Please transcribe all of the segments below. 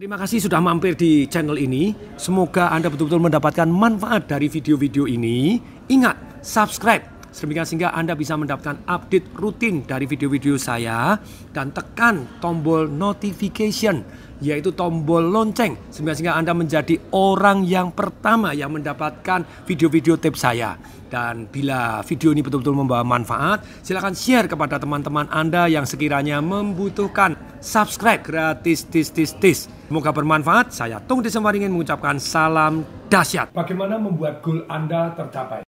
Terima kasih sudah mampir di channel ini. Semoga Anda betul-betul mendapatkan manfaat dari video-video ini. Ingat, subscribe. Sedemikian sehingga Anda bisa mendapatkan update rutin dari video-video saya. Dan tekan tombol notification, yaitu tombol lonceng. Sehingga Anda menjadi orang yang pertama yang mendapatkan video-video tips saya. Dan bila video ini betul-betul membawa manfaat, silakan share kepada teman-teman Anda yang sekiranya membutuhkan subscribe gratis tis tis tis. Semoga bermanfaat. Saya Tung Desember ingin mengucapkan salam dahsyat. Bagaimana membuat goal Anda tercapai?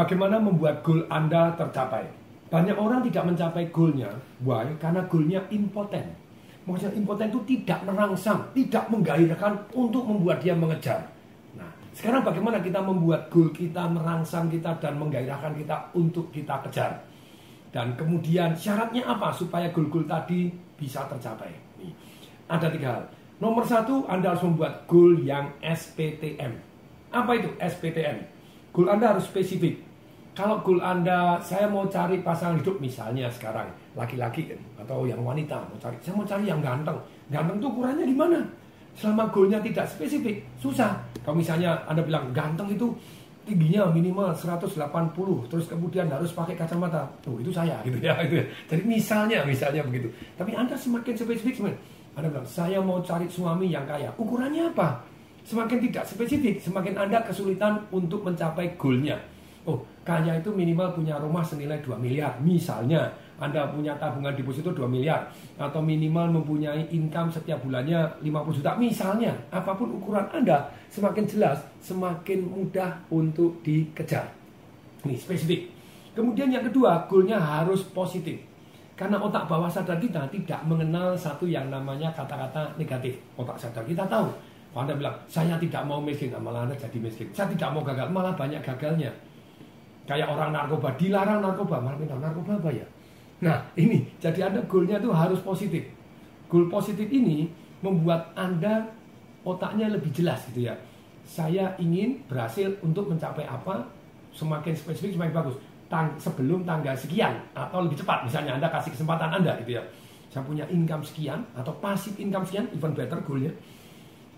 Bagaimana membuat goal Anda tercapai? Banyak orang tidak mencapai goalnya. Why? Karena goalnya impoten. Maksudnya impoten itu tidak merangsang, tidak menggairahkan untuk membuat dia mengejar. Nah, sekarang bagaimana kita membuat goal kita merangsang kita dan menggairahkan kita untuk kita kejar? Dan kemudian syaratnya apa supaya goal-goal tadi bisa tercapai? Nih, ada tiga hal. Nomor satu, Anda harus membuat goal yang SPTM. Apa itu SPTM? Goal Anda harus spesifik. Kalau goal Anda, saya mau cari pasangan hidup misalnya sekarang, laki-laki atau yang wanita mau cari, saya mau cari yang ganteng. Ganteng tuh ukurannya di mana? Selama goalnya tidak spesifik, susah. Kalau misalnya Anda bilang ganteng itu tingginya minimal 180, terus kemudian harus pakai kacamata. Tuh itu saya gitu ya. Gitu ya. Jadi misalnya, misalnya begitu. Tapi Anda semakin spesifik, semakin, Anda bilang, saya mau cari suami yang kaya. Ukurannya apa? Semakin tidak spesifik, semakin Anda kesulitan untuk mencapai goalnya. Oh, kaya itu minimal punya rumah senilai 2 miliar. Misalnya, Anda punya tabungan deposito 2 miliar. Atau minimal mempunyai income setiap bulannya 50 juta. Misalnya, apa pun ukuran Anda, semakin jelas, semakin mudah untuk dikejar. Ini spesifik. Kemudian yang kedua, goalnya harus positif. Karena otak bawah sadar kita tidak mengenal satu yang namanya kata-kata negatif. Otak sadar kita tahu. Kalau Anda bilang, saya tidak mau miskin, nah, malah Anda jadi miskin. Saya tidak mau gagal, malah banyak gagalnya. Kayak orang narkoba, dilarang narkoba, malah minta narkoba apa ya? Nah ini, jadi Anda goalnya itu harus positif. Goal positif ini membuat Anda otaknya lebih jelas gitu ya. Saya ingin berhasil untuk mencapai apa, semakin spesifik semakin bagus. Tang sebelum tanggal sekian atau lebih cepat, misalnya Anda kasih kesempatan Anda gitu ya. Saya punya income sekian atau pasif income sekian, even better goalnya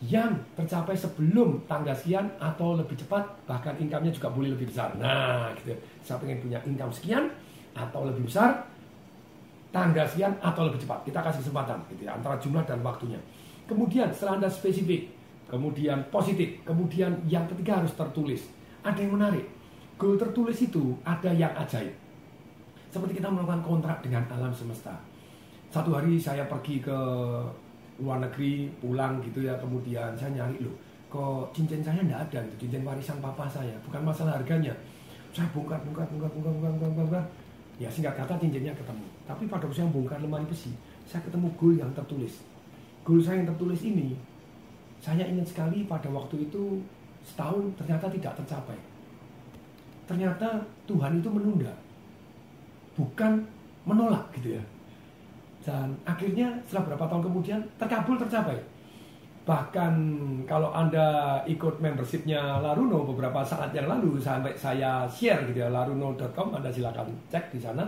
yang tercapai sebelum tanggal sekian atau lebih cepat bahkan income-nya juga boleh lebih besar. Nah, gitu. Saya pengen punya income sekian atau lebih besar tanggal sekian atau lebih cepat. Kita kasih kesempatan gitu ya, antara jumlah dan waktunya. Kemudian setelah Anda spesifik, kemudian positif, kemudian yang ketiga harus tertulis. Ada yang menarik. Goal tertulis itu ada yang ajaib. Seperti kita melakukan kontrak dengan alam semesta. Satu hari saya pergi ke luar negeri pulang gitu ya kemudian saya nyari loh kok cincin saya tidak ada gitu cincin warisan papa saya bukan masalah harganya. Saya bongkar bongkar bongkar bongkar bongkar bongkar, bongkar. ya singkat kata cincinnya ketemu. Tapi pada waktu saya bongkar lemari besi saya ketemu goal yang tertulis. Goal saya yang tertulis ini saya ingin sekali pada waktu itu setahun ternyata tidak tercapai. Ternyata Tuhan itu menunda. Bukan menolak gitu ya dan akhirnya setelah beberapa tahun kemudian terkabul tercapai. Bahkan kalau Anda ikut membershipnya Laruno beberapa saat yang lalu sampai saya share gitu ya laruno.com Anda silakan cek di sana.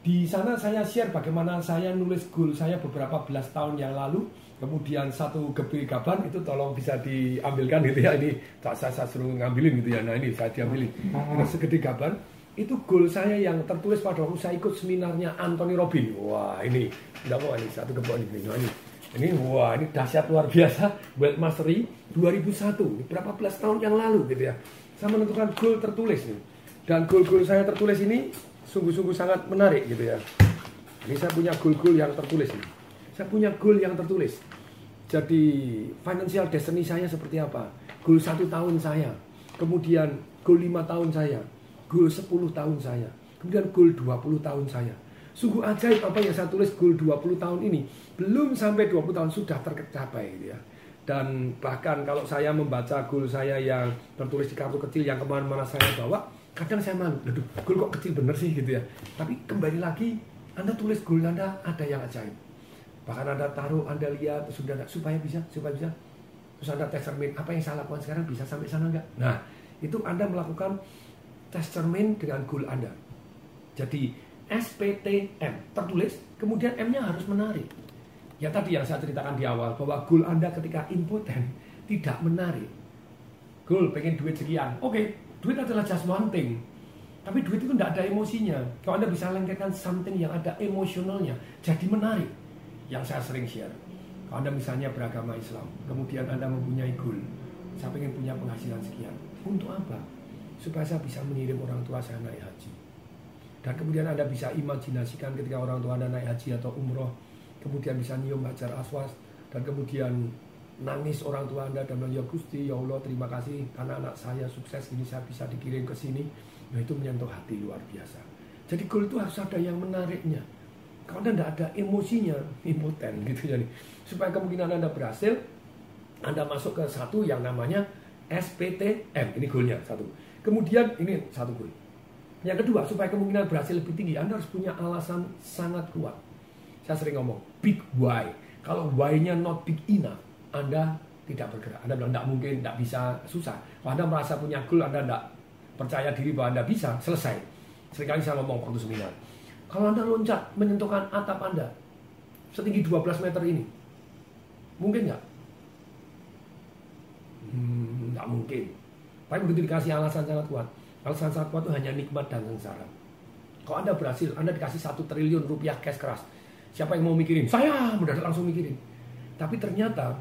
Di sana saya share bagaimana saya nulis goal saya beberapa belas tahun yang lalu. Kemudian satu gebe gaban itu tolong bisa diambilkan gitu ya ini saya, saya suruh ngambilin gitu ya. Nah ini saya diambilin. Nah, segede gaban itu goal saya yang tertulis pada waktu saya ikut seminarnya Anthony Robin. Wah ini, tidak mau ini satu kebun ini. Ini, ini wah ini dahsyat luar biasa. Wealth Mastery 2001, berapa belas tahun yang lalu gitu ya. Saya menentukan goal tertulis nih. Dan goal-goal saya tertulis ini sungguh-sungguh sangat menarik gitu ya. Ini saya punya goal-goal yang tertulis nih. Saya punya goal yang tertulis. Jadi financial destiny saya seperti apa? Goal satu tahun saya. Kemudian goal lima tahun saya goal 10 tahun saya, kemudian goal 20 tahun saya. Sungguh ajaib apa yang saya tulis goal 20 tahun ini. Belum sampai 20 tahun sudah tercapai gitu ya. Dan bahkan kalau saya membaca goal saya yang tertulis di kartu kecil yang ke mana-mana saya bawa, kadang saya malu, aduh goal kok kecil bener sih gitu ya. Tapi kembali lagi, Anda tulis goal Anda ada yang ajaib. Bahkan Anda taruh, Anda lihat, sudah supaya bisa, supaya bisa. Terus Anda tes cermin, apa yang saya lakukan sekarang bisa sampai sana enggak? Nah, itu Anda melakukan tes cermin dengan goal Anda. Jadi SPTM tertulis, kemudian M-nya harus menarik. Ya tadi yang saya ceritakan di awal bahwa goal Anda ketika impoten tidak menarik. Goal pengen duit sekian. Oke, okay, duit adalah just one. Tapi duit itu tidak ada emosinya. Kalau Anda bisa lengketkan something yang ada emosionalnya, jadi menarik. Yang saya sering share. Kalau Anda misalnya beragama Islam, kemudian Anda mempunyai goal, saya ingin punya penghasilan sekian. Untuk apa? Supaya saya bisa mengirim orang tua saya naik haji. Dan kemudian Anda bisa imajinasikan ketika orang tua Anda naik haji atau umroh, kemudian bisa nyium hajar aswas, dan kemudian nangis orang tua Anda dan bilang, ya Gusti, ya Allah terima kasih karena anak saya sukses ini saya bisa dikirim ke sini Nah itu menyentuh hati luar biasa. Jadi goal itu harus ada yang menariknya. Kalau Anda tidak ada emosinya, impoten gitu jadi. Supaya kemungkinan Anda berhasil, Anda masuk ke satu yang namanya SPTM. Ini goalnya satu. Kemudian ini satu goal. Yang kedua, supaya kemungkinan berhasil lebih tinggi, Anda harus punya alasan sangat kuat. Saya sering ngomong, big why. Kalau why-nya not big enough, Anda tidak bergerak. Anda bilang, tidak mungkin, tidak bisa, susah. Kalau Anda merasa punya goal, Anda tidak percaya diri bahwa Anda bisa, selesai. Seringkali saya ngomong waktu seminar. Kalau Anda loncat menyentuhkan atap Anda setinggi 12 meter ini, mungkin nggak? Hmm, nggak mungkin. Tapi begitu dikasih alasan sangat kuat. Alasan sangat kuat itu hanya nikmat dan sengsara. Kalau Anda berhasil, Anda dikasih satu triliun rupiah cash keras. Siapa yang mau mikirin? Saya mendadak langsung mikirin. Tapi ternyata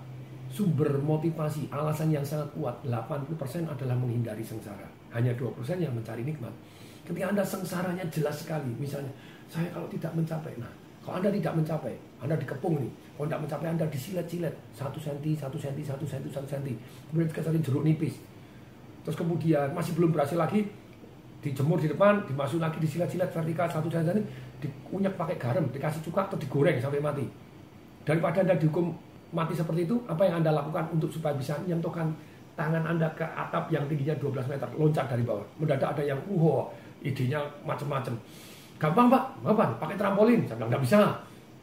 sumber motivasi, alasan yang sangat kuat, 80% adalah menghindari sengsara. Hanya 2% yang mencari nikmat. Ketika Anda sengsaranya jelas sekali, misalnya, saya kalau tidak mencapai, nah, kalau Anda tidak mencapai, Anda dikepung nih, kalau tidak mencapai Anda disilet-silet, satu senti, satu senti, satu senti, satu senti, kemudian dikasih jeruk nipis, terus kemudian masih belum berhasil lagi, dijemur di depan, dimasuk lagi disilet-silet vertikal satu senti, dikunyak pakai garam, dikasih cuka atau digoreng sampai mati. Daripada Anda dihukum mati seperti itu, apa yang Anda lakukan untuk supaya bisa menyentuhkan tangan Anda ke atap yang tingginya 12 meter, loncat dari bawah. Mendadak ada yang, uh, idenya macam-macam. Gampang pak, gampang, pakai trampolin. Saya bilang, nggak bisa.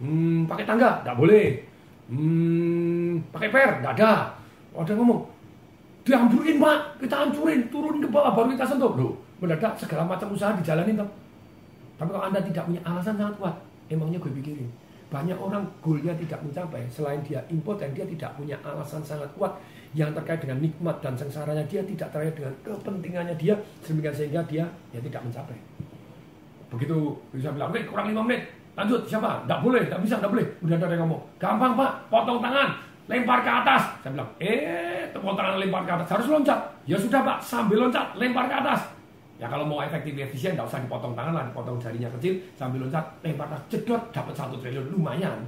Hmm, pakai tangga, nggak boleh. Hmm, pakai per, nggak ada. Ada ngomong, dihamburin pak, kita hancurin, turun ke bawah, baru kita sentuh. Loh, mendadak segala macam usaha dijalanin toh. Tapi kalau Anda tidak punya alasan sangat kuat, emangnya gue pikirin. Banyak orang goalnya tidak mencapai, selain dia impoten, dia tidak punya alasan sangat kuat yang terkait dengan nikmat dan sengsaranya. Dia tidak terkait dengan kepentingannya dia sehingga sehingga dia ya tidak mencapai. Begitu bisa bilang kurang lima menit. Lanjut siapa? Tidak boleh tidak bisa tidak boleh. Udah ada yang ngomong. Gampang pak. Potong tangan. Lempar ke atas. Saya bilang eh potong tangan lempar ke atas harus loncat ya sudah pak sambil loncat lempar ke atas ya kalau mau efektif efisien tidak usah dipotong tangan lah dipotong jarinya kecil sambil loncat lempar ke atas dapat satu triliun lumayan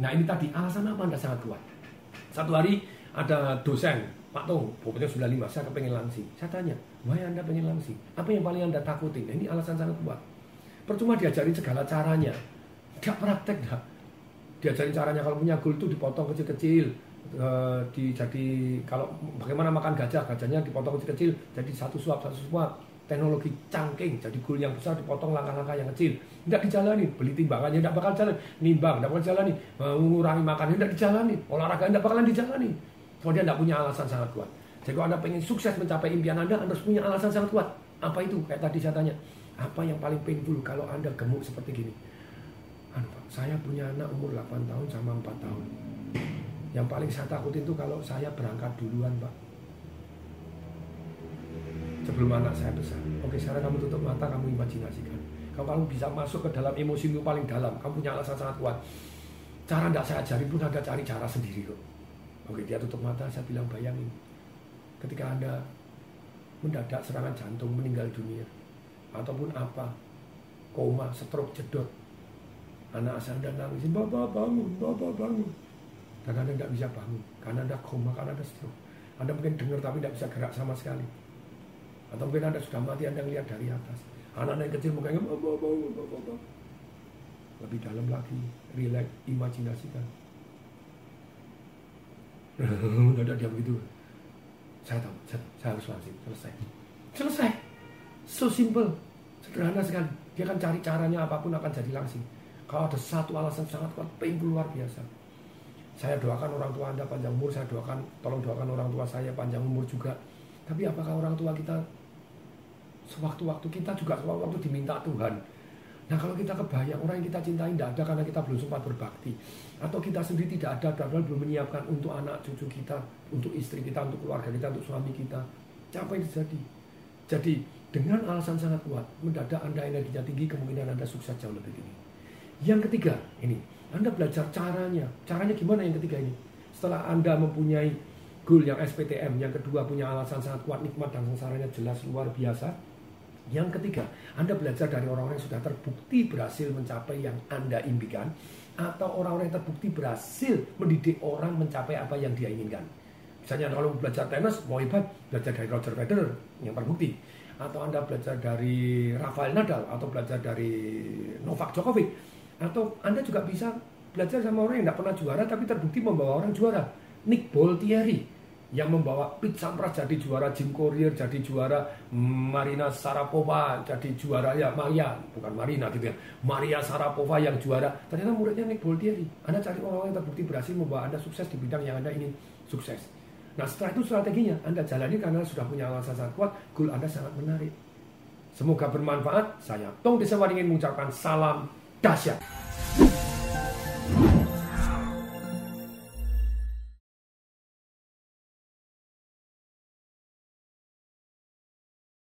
nah ini tadi alasan apa anda sangat kuat satu hari ada dosen, Pak Tong, pokoknya 95, saya kepengen langsing. Saya tanya, wah Anda pengen langsing? Apa yang paling Anda takutin? Nah, ini alasan sangat kuat. Percuma diajarin segala caranya. Tidak praktek dah. Diajarin caranya kalau punya gul itu dipotong kecil-kecil. E, di, jadi kalau bagaimana makan gajah, gajahnya dipotong kecil-kecil. Jadi satu suap, satu suap. Teknologi cangking, jadi gul yang besar dipotong langkah-langkah yang kecil. Tidak dijalani, beli timbangannya tidak bakal jalan. Nimbang, tidak bakal jalani. Mengurangi makannya tidak dijalani. Olahraga tidak bakalan dijalani kalau dia tidak punya alasan sangat kuat. Jadi kalau Anda pengen sukses mencapai impian Anda, Anda harus punya alasan sangat kuat. Apa itu? Kayak tadi saya tanya, apa yang paling painful kalau Anda gemuk seperti gini? Pak, saya punya anak umur 8 tahun sama 4 tahun. Yang paling saya takutin itu kalau saya berangkat duluan, Pak. Sebelum anak saya besar. Oke, sekarang kamu tutup mata, kamu imajinasikan. Kamu bisa masuk ke dalam emosi itu paling dalam, kamu punya alasan sangat kuat. Cara tidak saya ajarin pun ada cari cara sendiri kok. Oke dia tutup mata, saya bilang bayangin. Ketika Anda mendadak serangan jantung meninggal dunia. Ataupun apa. Koma, stroke, jedot. Anak saya Anda nangis, Bapak bangun, Bapak bangun. Dan Anda tidak bisa bangun. Karena Anda koma, karena Anda stroke. Anda mungkin dengar tapi tidak bisa gerak sama sekali. Atau mungkin Anda sudah mati, Anda melihat dari atas. Anak-anak yang kecil mukanya, Bapak bangun. Lebih dalam lagi, relax, imajinasikan mendadak dia begitu saya tahu saya, harus langsing selesai selesai so simple sederhana sekali dia akan cari caranya apa pun akan jadi langsing kalau ada satu alasan sangat kuat painful luar biasa saya doakan orang tua anda panjang umur saya doakan tolong doakan orang tua saya panjang umur juga tapi apakah orang tua kita sewaktu-waktu kita juga sewaktu-waktu diminta Tuhan. Nah kalau kita kebayang orang yang kita cintai tidak ada karena kita belum sempat berbakti. Atau kita sendiri tidak ada karena belum menyiapkan untuk anak cucu kita, untuk istri kita, untuk keluarga kita, untuk suami kita. Apa yang terjadi? Jadi dengan alasan sangat kuat, mendadak Anda energinya tinggi, kemungkinan Anda sukses jauh lebih tinggi. Yang ketiga, ini Anda belajar caranya. Caranya gimana yang ketiga ini? Setelah Anda mempunyai goal yang SPTM, yang kedua punya alasan sangat kuat, nikmat dan sengsaranya jelas luar biasa, yang ketiga, Anda belajar dari orang-orang yang sudah terbukti berhasil mencapai yang Anda impikan atau orang-orang yang terbukti berhasil mendidik orang mencapai apa yang dia inginkan. Misalnya kalau belajar tenis, mau hebat, belajar dari Roger Federer yang terbukti. Atau Anda belajar dari Rafael Nadal, atau belajar dari Novak Djokovic. Atau Anda juga bisa belajar sama orang yang tidak pernah juara, tapi terbukti membawa orang juara. Nick Boltieri, yang membawa Pete Sampras jadi juara Jim Courier, jadi juara Marina Sarapova, jadi juara ya Maria, bukan Marina gitu ya, Maria Sarapova yang juara. Ternyata muridnya Nick Boltieri. Anda cari orang-orang yang terbukti berhasil membawa Anda sukses di bidang yang Anda ingin sukses. Nah setelah itu strateginya Anda jalani karena sudah punya alasan sangat kuat, goal Anda sangat menarik. Semoga bermanfaat. Saya Tong Desa ingin mengucapkan salam dahsyat.